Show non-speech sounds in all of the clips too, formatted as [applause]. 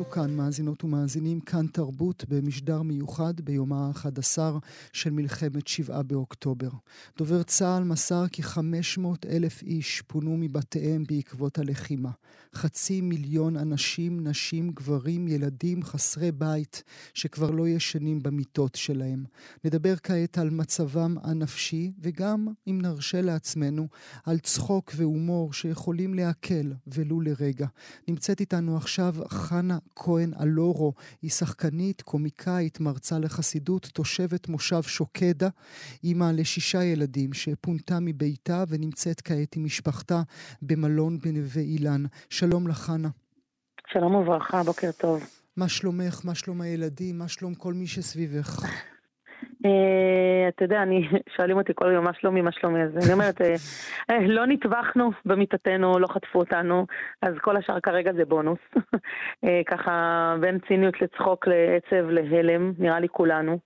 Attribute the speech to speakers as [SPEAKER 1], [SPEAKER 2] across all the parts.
[SPEAKER 1] אנחנו כאן, מאזינות ומאזינים, כאן תרבות במשדר מיוחד ביומה ה-11 של מלחמת שבעה באוקטובר. דובר צה"ל מסר כי 500 אלף איש פונו מבתיהם בעקבות הלחימה. חצי מיליון אנשים, נשים, גברים, ילדים חסרי בית, שכבר לא ישנים במיטות שלהם. נדבר כעת על מצבם הנפשי, וגם, אם נרשה לעצמנו, על צחוק והומור שיכולים להקל, ולו לרגע. נמצאת איתנו עכשיו חנה כהן אלורו היא שחקנית, קומיקאית, מרצה לחסידות, תושבת מושב שוקדה, אימא לשישה ילדים שפונתה מביתה ונמצאת כעת עם משפחתה במלון בנווה אילן. שלום לך, חנה.
[SPEAKER 2] שלום וברכה, בוקר טוב.
[SPEAKER 1] מה שלומך? מה שלום הילדים? מה שלום כל מי שסביבך?
[SPEAKER 2] אה, אתה יודע, אני, [laughs] שואלים אותי כל יום מה שלומי, מה שלומי, אז אני אומרת, אה, אה, לא נטבחנו במיטתנו, לא חטפו אותנו, אז כל השאר כרגע זה בונוס. [laughs] ככה, בין ציניות לצחוק, לעצב, להלם, נראה לי כולנו.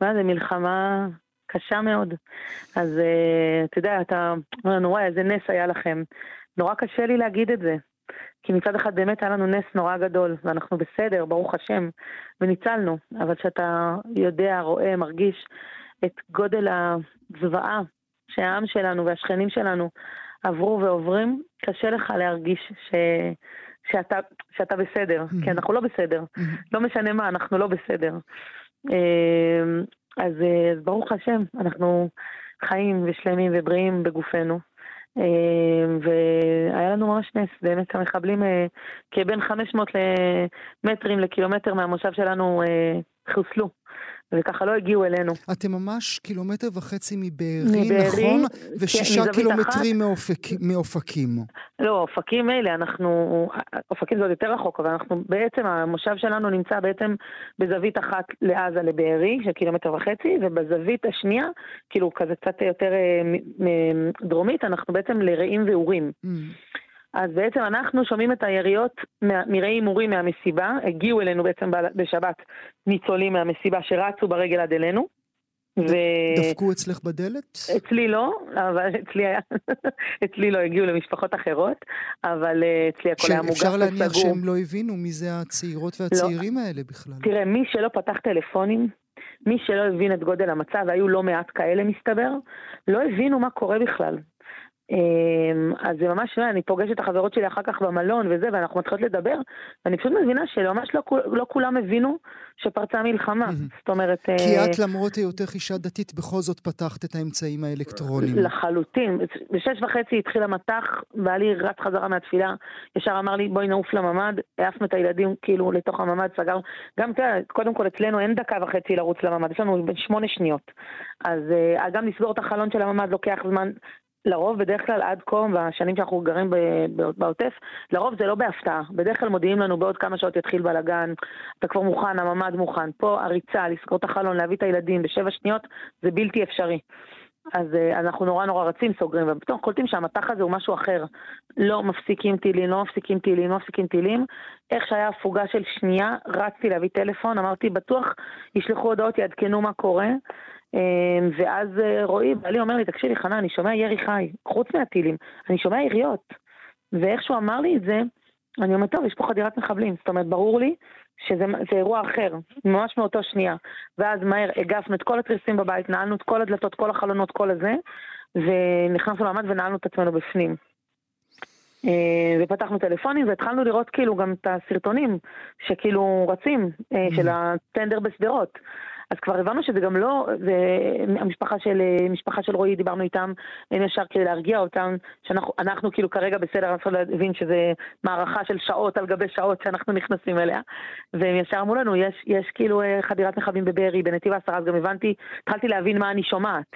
[SPEAKER 2] מה זה מלחמה קשה מאוד. אז אתה יודע, אתה אומר לנו, וואי, איזה נס היה לכם. נורא קשה לי להגיד את זה. כי מצד אחד באמת היה לנו נס נורא גדול, ואנחנו בסדר, ברוך השם, וניצלנו. אבל כשאתה יודע, רואה, מרגיש את גודל הזוועה שהעם שלנו והשכנים שלנו עברו ועוברים, קשה לך להרגיש ש... שאתה, שאתה בסדר, mm-hmm. כי אנחנו לא בסדר. Mm-hmm. לא משנה מה, אנחנו לא בסדר. אמ, אז, אז ברוך השם, אנחנו חיים ושלמים ובריאים בגופנו. אמ, והיה לנו ממש נס, באמת המחבלים אה, כבין 500 מטרים לקילומטר מהמושב שלנו אה, חוסלו. וככה לא הגיעו אלינו.
[SPEAKER 1] אתם ממש קילומטר וחצי מבארי, נכון? ושישה כן, קילומטרים מאופק, מאופקים.
[SPEAKER 2] לא, אופקים מילא, אנחנו, אופקים זה עוד יותר רחוק, אבל אנחנו בעצם, המושב שלנו נמצא בעצם בזווית אחת לעזה לבארי, של קילומטר וחצי, ובזווית השנייה, כאילו כזה קצת יותר אה, דרומית, אנחנו בעצם לרעים ואורים. Mm. אז בעצם אנחנו שומעים את היריות מראי הימורים מהמסיבה, הגיעו אלינו בעצם בשבת ניצולים מהמסיבה שרצו ברגל עד אלינו.
[SPEAKER 1] ו... דפקו אצלך בדלת?
[SPEAKER 2] אצלי לא, אבל אצלי היה, [laughs] אצלי לא הגיעו למשפחות אחרות, אבל אה, אצלי הכל היה מוגף וסגור.
[SPEAKER 1] אפשר להניח שהם לא הבינו מי זה הצעירות והצעירים לא. האלה בכלל.
[SPEAKER 2] תראה, מי שלא פתח טלפונים, מי שלא הבין את גודל המצב, והיו לא מעט כאלה מסתבר, לא הבינו מה קורה בכלל. אמ, אז זה ממש, אני פוגשת את החברות שלי אחר כך במלון וזה, ואנחנו מתחילות לדבר, ואני פשוט מבינה שממש לא, לא כולם הבינו שפרצה מלחמה. זאת אומרת...
[SPEAKER 1] כי אה, את למרות היותך אישה דתית, בכל זאת פתחת את האמצעים האלקטרוניים.
[SPEAKER 2] לחלוטין. בשש וחצי התחיל המטח, בעלי רץ חזרה מהתפילה, ישר אמר לי, בואי נעוף לממ"ד, העפנו את הילדים כאילו לתוך הממ"ד, סגר. גם, תראה, קודם כל אצלנו אין דקה וחצי לרוץ לממ"ד, יש לנו שמונה שניות. אז אה, גם לסגור את החלון של הממ"ד לוקח זמן, לרוב, בדרך כלל עד כה, בשנים שאנחנו גרים בעוטף, לרוב זה לא בהפתעה. בדרך כלל מודיעים לנו בעוד כמה שעות יתחיל בלאגן, אתה כבר מוכן, הממ"ד מוכן. פה הריצה, לסגור את החלון, להביא את הילדים בשבע שניות, זה בלתי אפשרי. אז uh, אנחנו נורא נורא רצים, סוגרים, ופתאום קולטים שהמטח הזה הוא משהו אחר. לא מפסיקים טילים, לא מפסיקים טילים, לא מפסיקים טילים. איך שהיה הפוגה של שנייה, רצתי להביא טלפון, אמרתי, בטוח ישלחו הודעות, יעדכנו מה קורה. אמ, ואז אה, רועי, בעלי אומר לי, תקשיבי חנה, אני שומע ירי חי, חוץ מהטילים, אני שומע יריות. ואיך שהוא אמר לי את זה, אני אומרת, טוב, יש פה חדירת מחבלים. זאת אומרת, ברור לי שזה אירוע אחר, ממש מאותו שנייה. ואז מהר הגפנו את כל התריסים בבית, נעלנו את כל הדלתות, כל החלונות, כל הזה, ונכנסנו למעמד ונעלנו את עצמנו בפנים. אה, ופתחנו טלפונים והתחלנו לראות כאילו גם את הסרטונים שכאילו רצים, אה, של הטנדר בשדרות. אז כבר הבנו שזה גם לא, זה המשפחה של, משפחה של רועי, דיברנו איתם, הם ישר כדי להרגיע אותם, שאנחנו כאילו כרגע בסדר, אנחנו להבין שזה מערכה של שעות על גבי שעות שאנחנו נכנסים אליה, והם ישר אמרו לנו, יש, יש כאילו אה, חדירת מכבים בבארי, בנתיב העשרה, אז גם הבנתי, התחלתי להבין מה אני שומעת.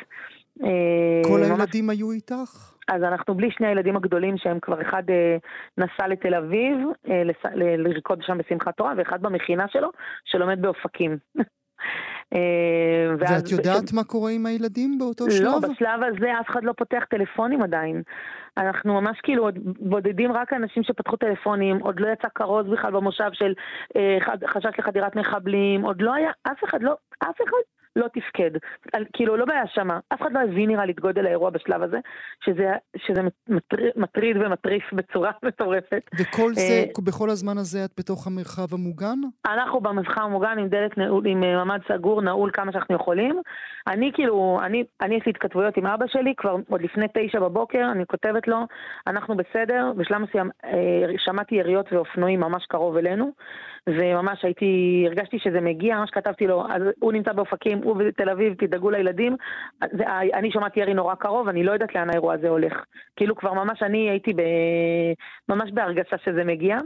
[SPEAKER 1] אה, כל הילדים. היו איתך?
[SPEAKER 2] אז אנחנו בלי שני הילדים הגדולים שהם כבר אחד אה, נסע לתל אביב אה, לס... לרקוד שם בשמחת תורה ואחד במכינה שלו שלומד באופקים. [laughs]
[SPEAKER 1] אה, ואת יודעת ש... מה קורה עם הילדים באותו
[SPEAKER 2] לא,
[SPEAKER 1] שלב?
[SPEAKER 2] לא, בשלב הזה אף אחד לא פותח טלפונים עדיין. אנחנו ממש כאילו עוד בודדים רק אנשים שפתחו טלפונים, עוד לא יצא כרוז בכלל במושב של אה, חשש לחדירת מחבלים, עוד לא היה, אף אחד לא, אף אחד לא תפקד. על, כאילו, לא בהאשמה. אף אחד לא הבין נראה לי את גודל האירוע בשלב הזה, שזה, שזה מטריד, מטריד ומטריף בצורה [laughs] מטורפת.
[SPEAKER 1] וכל זה, uh, בכל הזמן הזה את בתוך המרחב המוגן?
[SPEAKER 2] אנחנו במרחב המוגן עם דלת נעול, עם אה, ממ"ד סגור, נעול כמה שאנחנו יכולים. אני כאילו, אני, אני יש לי התכתבויות עם אבא שלי, כבר עוד לפני תשע בבוקר, אני כותבת לו, אנחנו בסדר, בשלב מסוים אה, שמעתי יריות ואופנועים ממש קרוב אלינו, וממש הייתי, הרגשתי שזה מגיע, ממש כתבתי לו, אז הוא נמצא באופקים, הוא בתל אביב, תדאגו לילדים. אני שמעתי ירי נורא קרוב, אני לא יודעת לאן האירוע הזה הולך. כאילו כבר ממש אני הייתי ב... ממש בהרגשה שזה מגיע,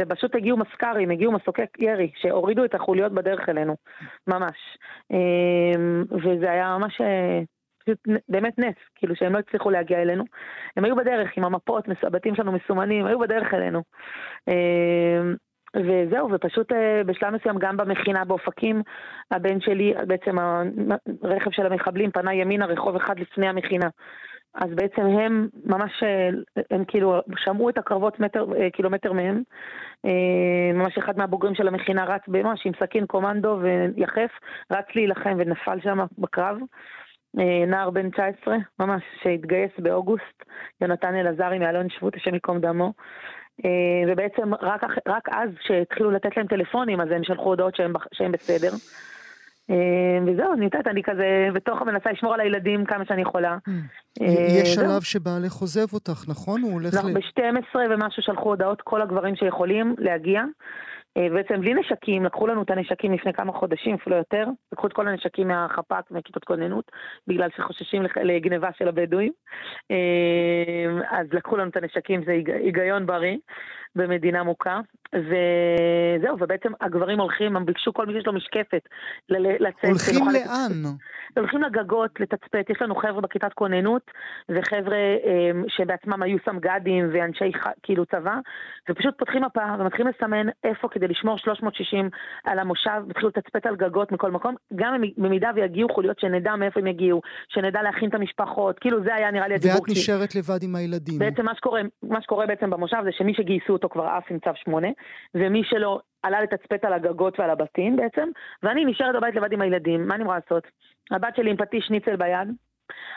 [SPEAKER 2] ופשוט הגיעו מסקרים, הגיעו מסוקי ירי, שהורידו את החוליות בדרך אלינו, ממש. אמ, וזה היה ממש... אה, פשוט באמת נס, כאילו שהם לא הצליחו להגיע אלינו. הם היו בדרך עם המפות, הבתים שלנו מסומנים, היו בדרך אלינו. וזהו, ופשוט אה, בשלב מסוים גם במכינה באופקים, הבן שלי, בעצם הרכב של המחבלים פנה ימינה רחוב אחד לפני המכינה. אז בעצם הם ממש, אה, הם כאילו שמעו את הקרבות מטר, אה, קילומטר מהם. ממש אחד מהבוגרים של המכינה רץ ממש עם סכין קומנדו ויחף, רץ להילחם ונפל שם בקרב. נער בן 19, ממש, שהתגייס באוגוסט, יונתן אלעזרי מאלון שבות, השם ייקום דמו. אה, ובעצם רק, רק אז שהתחילו לתת להם טלפונים, אז הם שלחו הודעות שהם, שהם בסדר. אה, וזהו, אני יודעת, אני כזה בתוך מנסה לשמור על הילדים כמה שאני יכולה.
[SPEAKER 1] אה, יש שלב שבעלך עוזב אותך, נכון? הוא הולך
[SPEAKER 2] ל... ב-12 ומשהו שלחו הודעות כל הגברים שיכולים להגיע. בעצם בלי נשקים, לקחו לנו את הנשקים לפני כמה חודשים, אפילו יותר, לקחו את כל הנשקים מהחפ"ק, מכיתות כוננות, בגלל שחוששים לגניבה של הבדואים. אז לקחו לנו את הנשקים, זה היגיון בריא במדינה מוכה. וזהו, ובעצם הגברים הולכים, הם ביקשו כל מי שיש לו משקפת לצאת.
[SPEAKER 1] הולכים לאן?
[SPEAKER 2] הולכים לגגות לתצפת, יש לנו חבר'ה בכיתת כוננות, וחבר'ה אה, שבעצמם היו סמג"דים ואנשי כאילו צבא, ופשוט פותחים מפה ומתחילים לסמן איפה כדי לשמור 360 על המושב, והתחילו לתצפת על גגות מכל מקום, גם במידה ויגיעו חוליות שנדע מאיפה הם יגיעו, שנדע להכין את המשפחות, כאילו זה היה נראה לי
[SPEAKER 1] הדיבור. ואת נשארת לבד עם הילדים.
[SPEAKER 2] בעצם מה שקורה, מה שקורה בעצם במושב זה שמי שגייסו אותו כבר עף עם צו 8, ומי שלא עלה לתצפת על הגגות ועל הבתים בעצם, ואני נשארת בבית לבד עם הילדים, מה אני אמורה לעשות? הבת שלי עם פטיש שניצל ביד,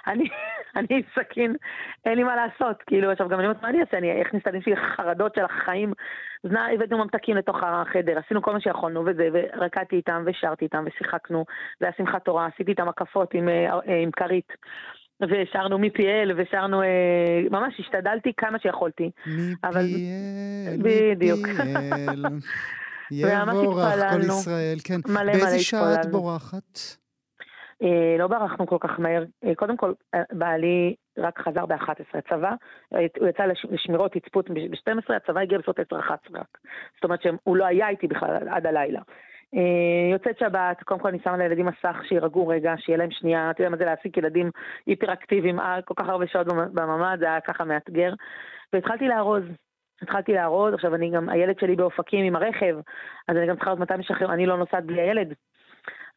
[SPEAKER 2] אני, [laughs] אני סכין, אין לי מה לעשות, כאילו, עכשיו גם אני אומרת, מה אני אעשה, אני אכניס את הילדים שלי לחרדות של החיים, אז נא, הבאנו ממתקים לתוך החדר, עשינו כל מה שיכולנו וזה, ורקדתי איתם ושרתי איתם ושיחקנו, זה היה שמחת תורה, עשיתי איתם הקפות עם, אה, עם כרית. ושרנו מפיאל, ושרנו, אה, ממש השתדלתי כמה שיכולתי.
[SPEAKER 1] מפיאל, בדיוק. [laughs] יבורך כל ישראל, כן. מלא מלא התפללנו. באיזה שעה את בורחת?
[SPEAKER 2] אה, לא ברחנו כל כך מהר. אה, קודם כל, אה, בעלי רק חזר ב-11, הצבא, הוא יצא לשמירות תצפות ב-12, הצבא הגיע בסוף 10-11 רק. זאת אומרת שהוא לא היה איתי בכלל עד הלילה. יוצאת שבת, קודם כל אני שמה לילדים מסך שירגעו רגע, שיהיה להם שנייה, אתה יודע מה זה להעסיק ילדים היפראקטיביים כל כך הרבה שעות בממ"ד, זה היה ככה מאתגר. והתחלתי לארוז, התחלתי לארוז, עכשיו אני גם, הילד שלי באופקים עם הרכב, אז אני גם צריכה לראות מתי משחרר, אני לא נוסעת בלי הילד.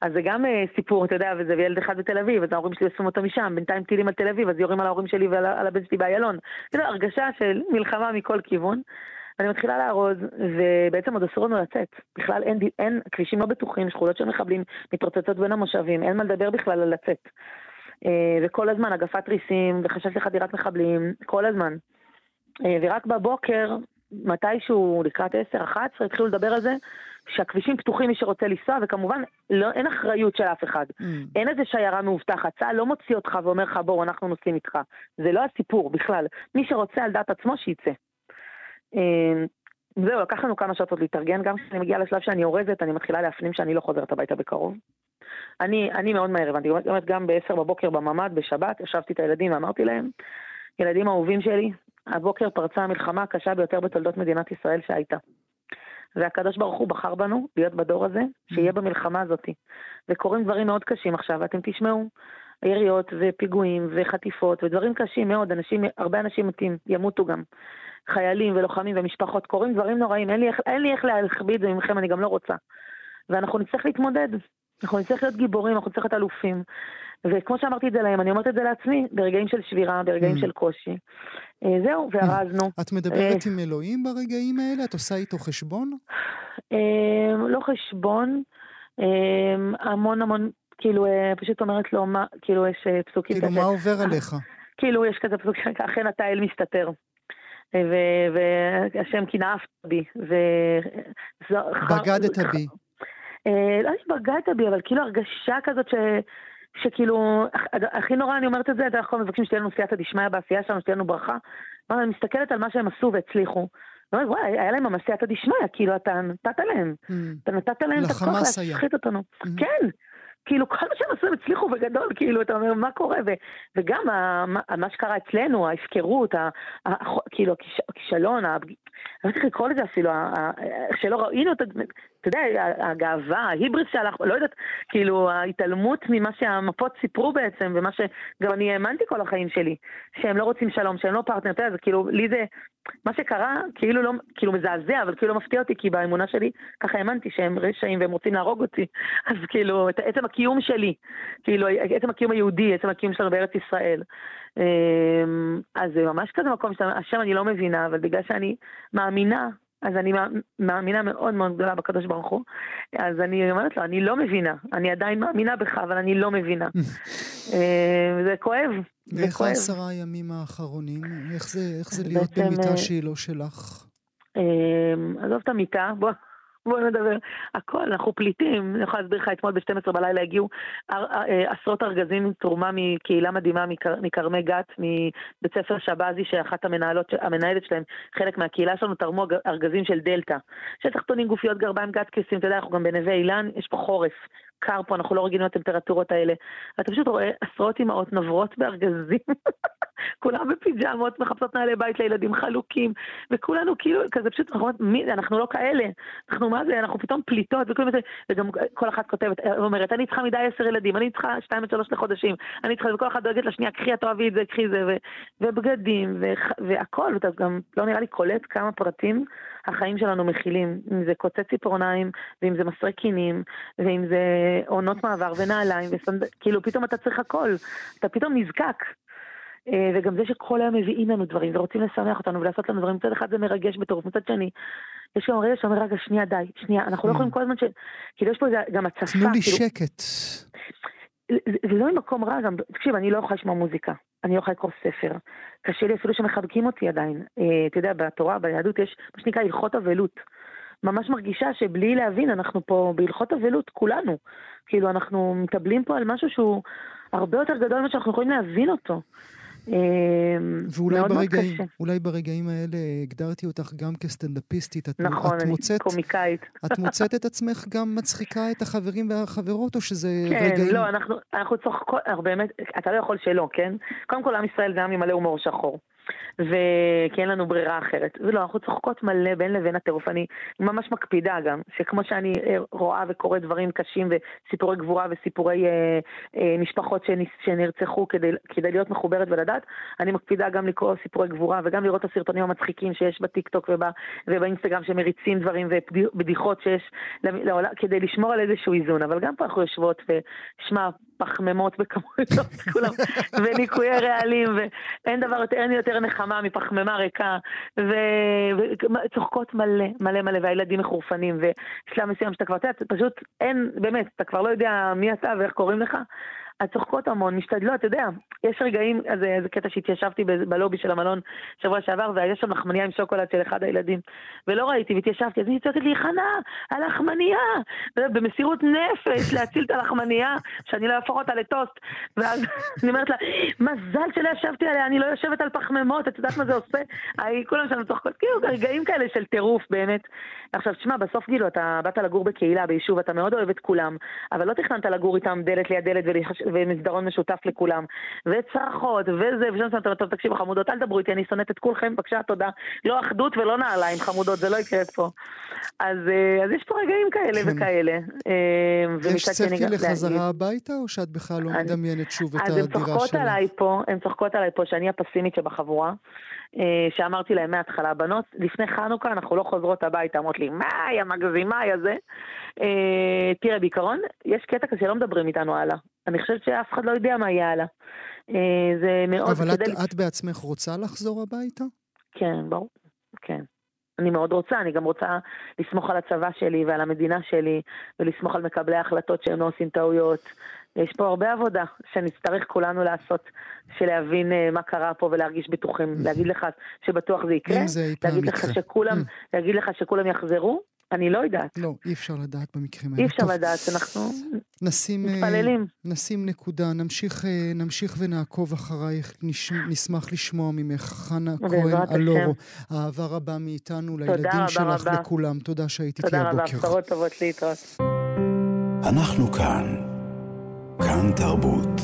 [SPEAKER 2] אז זה גם uh, סיפור, אתה יודע, וזה ילד אחד בתל אביב, אז ההורים שלי אוספים אותו משם, בינתיים טילים על תל אביב, אז יורים על ההורים שלי ועל הבן שלי באיילון. יודע, הרגשה של מלחמה מכל כיוון. אני מתחילה לארוז, ובעצם עוד אסור לנו לצאת. בכלל אין, אין, כבישים לא בטוחים, שכונות של מחבלים מתרוצצות בין המושבים, אין מה לדבר בכלל על לצאת. Uh, וכל הזמן הגפת ריסים, וחשש לחדירת מחבלים, כל הזמן. Uh, ורק בבוקר, מתישהו לקראת 10-11, התחילו לדבר על זה, שהכבישים פתוחים מי שרוצה לנסוע, וכמובן לא, אין אחריות של אף אחד. Mm. אין איזה שיירה מאובטחת, צה"ל לא מוציא אותך ואומר לך בואו אנחנו נוסעים איתך. זה לא הסיפור בכלל. מי שרוצה על דעת עצמו שיצא. אמ, זהו, לקח לנו כמה שעות עוד להתארגן, גם כשאני מגיעה לשלב שאני אורזת, אני מתחילה להפנים שאני לא חוזרת הביתה בקרוב. אני, אני מאוד מהר הבנתי, באמת גם ב-10 בבוקר בממ"ד, בשבת, ישבתי את הילדים ואמרתי להם, ילדים אהובים שלי, הבוקר פרצה המלחמה הקשה ביותר בתולדות מדינת ישראל שהייתה. והקדוש ברוך הוא בחר בנו להיות בדור הזה, שיהיה mm. במלחמה הזאתי. וקורים דברים מאוד קשים עכשיו, ואתם תשמעו יריות ופיגועים וחטיפות ודברים קשים מאוד, אנשים, הרבה אנשים מתים, ימותו גם. חיילים ולוחמים ומשפחות, קורים דברים נוראים, אין לי אין לי איך להכביד את זה ממכם, אני גם לא רוצה. ואנחנו נצטרך להתמודד, אנחנו נצטרך להיות גיבורים, אנחנו נצטרך להיות אלופים. וכמו שאמרתי את זה להם, אני אומרת את זה לעצמי, ברגעים של שבירה, ברגעים mm. של קושי. אה, זהו, וארזנו.
[SPEAKER 1] את מדברת אה, עם אלוהים ברגעים האלה? את עושה איתו חשבון?
[SPEAKER 2] אה, לא חשבון, המון המון, כאילו, פשוט אומרת לו, מה, כאילו, יש פסוקים
[SPEAKER 1] כאילו, מה עובר עליך?
[SPEAKER 2] כאילו, יש כזה פסוק, אכן אתה אל מסתתר. והשם קינאפת בי.
[SPEAKER 1] בגדת בי.
[SPEAKER 2] לא שבגדת בי, אבל כאילו הרגשה כזאת ש... שכאילו, הכי נורא אני אומרת את זה, אנחנו מבקשים שתהיה לנו סייעתא דשמיא בעשייה שלנו, שתהיה לנו ברכה. אני מסתכלת על מה שהם עשו והצליחו. אומרת, וואי, היה להם ממש סייעתא דשמיא, כאילו, אתה נתת להם. Mm. אתה נתת להם את הכוח להשחית אותנו. Mm-hmm. כן. כאילו, כל מה שהם עשו הם הצליחו בגדול, כאילו, אתה אומר, מה קורה? ו, וגם ה, מה, מה שקרה אצלנו, ההפקרות, ה, ה, כאילו, הכיש, הכישלון, ה, אני לא צריך לקרוא לזה אפילו, שלא ראינו את, אתה יודע, הגאווה, ההיבריס שהלך, לא יודעת, כאילו, ההתעלמות ממה שהמפות סיפרו בעצם, ומה שגם אני האמנתי כל החיים שלי, שהם לא רוצים שלום, שהם לא פרטנר, אתה יודע, זה כאילו, לי זה, מה שקרה, כאילו לא, כאילו מזעזע, אבל כאילו לא מפתיע אותי, כי באמונה שלי, ככה האמנתי שהם רשעים והם רוצים להרוג אותי. [laughs] אז כאילו, את עצם הקיום שלי, כאילו, עצם הקיום היהודי, עצם הקיום שלנו בארץ ישראל. אמ, אז זה ממש כזה מקום שהשם אני לא מבינה, אבל בגלל שאני מאמינה אז אני מאמינה מאוד מאוד גדולה בקדוש ברוך הוא, אז אני אומרת לו, אני לא מבינה, אני עדיין מאמינה בך, אבל אני לא מבינה. [laughs] אה, זה כואב, זה
[SPEAKER 1] כואב. איך העשרה הימים האחרונים? איך זה, איך זה להיות במיטה אה, שהיא לא שלך?
[SPEAKER 2] אה, עזוב את המיטה, בוא, בוא נדבר. הכל, אנחנו פליטים. אני יכולה להסביר לך, אתמול ב-12 בלילה הגיעו אה, עשרות ארגזים תרומה מקהילה מדהימה מכרמי גת, מבית ספר שבזי, שאחת המנהלות, המנהלת שלהם, חלק מהקהילה שלנו, תרמו ארגזים של דלתא. של תחתונים, גופיות, גרביים, גת כיסים, אתה יודע, אנחנו גם בנווה אילן, יש פה חורף. קר פה, אנחנו לא רגילים לטמפרטורות האלה. אתה פשוט רואה עשרות אמהות נוברות בארגזים, [laughs] כולם בפיג'מות, מחפשות נעלי בית לילדים חלוקים, וכולנו כאילו, כזה פשוט, אנחנו, אנחנו לא כאלה, אנחנו מה זה, אנחנו פתאום פליטות, וכולם, וגם כל אחת כותבת, אומרת, אני צריכה מדי עשר ילדים, אני צריכה שתיים עד שלוש לחודשים, אני צריכה, וכל אחת דואגת לשנייה, קחי, את אוהבי את זה, קחי זה, ו, ובגדים, ו, והכל, ואתה גם לא נראה לי קולט כמה פרטים החיים שלנו מכילים, אם זה קוצי ציפורניים, ואם זה מסרי קינים, ואם זה עונות מעבר ונעליים, וסנד... כאילו פתאום אתה צריך הכל, אתה פתאום נזקק. אה, וגם זה שכל היום מביאים לנו דברים ורוצים לשמח אותנו ולעשות לנו דברים, מצד אחד זה מרגש בטירוף, מצד שני, יש גם רגע שאומר, רגע, שנייה, די, שנייה, אנחנו לא יכולים כל הזמן ש... כאילו יש פה גם הצפה.
[SPEAKER 1] תנו לי כאילו... שקט.
[SPEAKER 2] זה לא ממקום רע, גם, תקשיב, אני לא יכולה לשמוע מוזיקה, אני לא יכולה לקרוא ספר. קשה לי אפילו שמחבקים אותי עדיין. אה, אתה יודע, בתורה, ביהדות יש מה שנקרא הלכות אבלות. ממש מרגישה שבלי להבין, אנחנו פה בהלכות אבלות, כולנו. כאילו, אנחנו מטבלים פה על משהו שהוא הרבה יותר גדול ממה שאנחנו יכולים להבין אותו.
[SPEAKER 1] אמ, ואולי ברגעים, אולי ברגעים האלה הגדרתי אותך גם כסטנדאפיסטית. את,
[SPEAKER 2] נכון,
[SPEAKER 1] את
[SPEAKER 2] אני
[SPEAKER 1] מוצאת,
[SPEAKER 2] קומיקאית.
[SPEAKER 1] את מוצאת את עצמך גם מצחיקה את החברים והחברות, או שזה
[SPEAKER 2] כן,
[SPEAKER 1] רגעים...
[SPEAKER 2] כן, לא, אנחנו, אנחנו צוחקות, באמת, אתה לא יכול שלא, כן? קודם כל, עם ישראל זה עם מלא הומור שחור. וכי אין לנו ברירה אחרת. ולא, אנחנו צוחקות מלא בין לבין הטירוף. אני ממש מקפידה גם, שכמו שאני אה, רואה וקוראת דברים קשים וסיפורי גבורה וסיפורי אה, אה, משפחות שנרצחו כדי, כדי להיות מחוברת ולדעת, אני מקפידה גם לקרוא סיפורי גבורה וגם לראות את הסרטונים המצחיקים שיש בטיקטוק ובא, ובאינסטגרם שמריצים דברים ובדיחות שיש לעולם, כדי לשמור על איזשהו איזון. אבל גם פה אנחנו יושבות ושמע, פחמימות בכמויות, [laughs] כולם, וניקויי רעלים, ואין דבר אין יותר נחמה מפחמימה ריקה, וצוחקות מלא, מלא מלא, והילדים מחורפנים, ושלב מסוים שאתה כבר, אתה פשוט אין, באמת, אתה כבר לא יודע מי אתה ואיך קוראים לך, אז צוחקות המון, משתדלות, אתה יודע, יש רגעים, אז זה קטע שהתיישבתי בלובי של המלון שבוע שעבר, והיה שם לחמניה עם שוקולד של אחד הילדים, ולא ראיתי, והתיישבתי, אז היא צועקת לי, חנה, הלחמניה, במסירות נפש להציל את הלחמניה, שאני לא אהפוך אותה לטוסט, ואז [laughs] אני אומרת לה, מזל שלא ישבתי עליה, אני לא יושבת על פחמימות, את יודעת מה זה עושה? כולם שם צוחקות, כאילו, רגעים כאלה של טירוף, באמת. עכשיו, תשמע, בסוף כאילו, אתה באת לגור בקהילה, ביישוב, אתה מאוד אוהב את כולם, אבל לא תכננת לגור איתם דלת ליד דלת ומסדרון משותף לכולם, וצרחות, וזה, ושם אומר, טוב, תקשיבו חמודות, אל תדברו איתי, אני שונאת את כולכם, בבקשה, תודה. לא אחדות ולא נעליים חמודות, זה לא יקרה פה. אז, אה, אז יש פה רגעים כאלה כן. וכאלה.
[SPEAKER 1] אה, יש צפי לחזרה הביתה, או שאת בכלל לא מדמיינת שוב את הדירה שלך? אז הן צוחקות עליי
[SPEAKER 2] פה, הן צוחקות עליי פה שאני הפסימית שבחבורה. אה, שאמרתי להם מההתחלה, בנות, לפני חנוכה אנחנו לא חוזרות הביתה, אמרות לי, מה, יא מגזימה, יא זה. אה, תראה, בעיקרון, יש קטע כזה שלא מדברים איתנו הלאה. אני חושבת שאף אחד לא יודע מה יהיה הלאה. אה, זה מאוד...
[SPEAKER 1] אבל את, את בעצמך רוצה לחזור הביתה?
[SPEAKER 2] כן, ברור, כן. אני מאוד רוצה, אני גם רוצה לסמוך על הצבא שלי ועל המדינה שלי, ולסמוך על מקבלי ההחלטות שהם לא עושים טעויות, יש פה הרבה עבודה שנצטרך כולנו לעשות, של להבין uh, מה קרה פה ולהרגיש בטוחים. Mm. להגיד לך שבטוח זה יקרה,
[SPEAKER 1] אם זה אי פעם
[SPEAKER 2] להגיד לך שכולם, mm. להגיד לך שכולם יחזרו, אני לא יודעת.
[SPEAKER 1] לא, אי אפשר לדעת במקרים האלה.
[SPEAKER 2] אי אפשר טוב. לדעת, אנחנו נשים, אה, מתפללים.
[SPEAKER 1] נשים נקודה, נמשיך, אה, נמשיך ונעקוב אחרייך, נש, נשמח לשמוע ממך. חנה כהן אלורו, אהבה רבה מאיתנו, לילדים שלך, רבה. לכולם. תודה שהיית איתי הבוקר.
[SPEAKER 2] תודה רבה, בשורות טובות להתראות.
[SPEAKER 3] אנחנו כאן. כאן תרבות.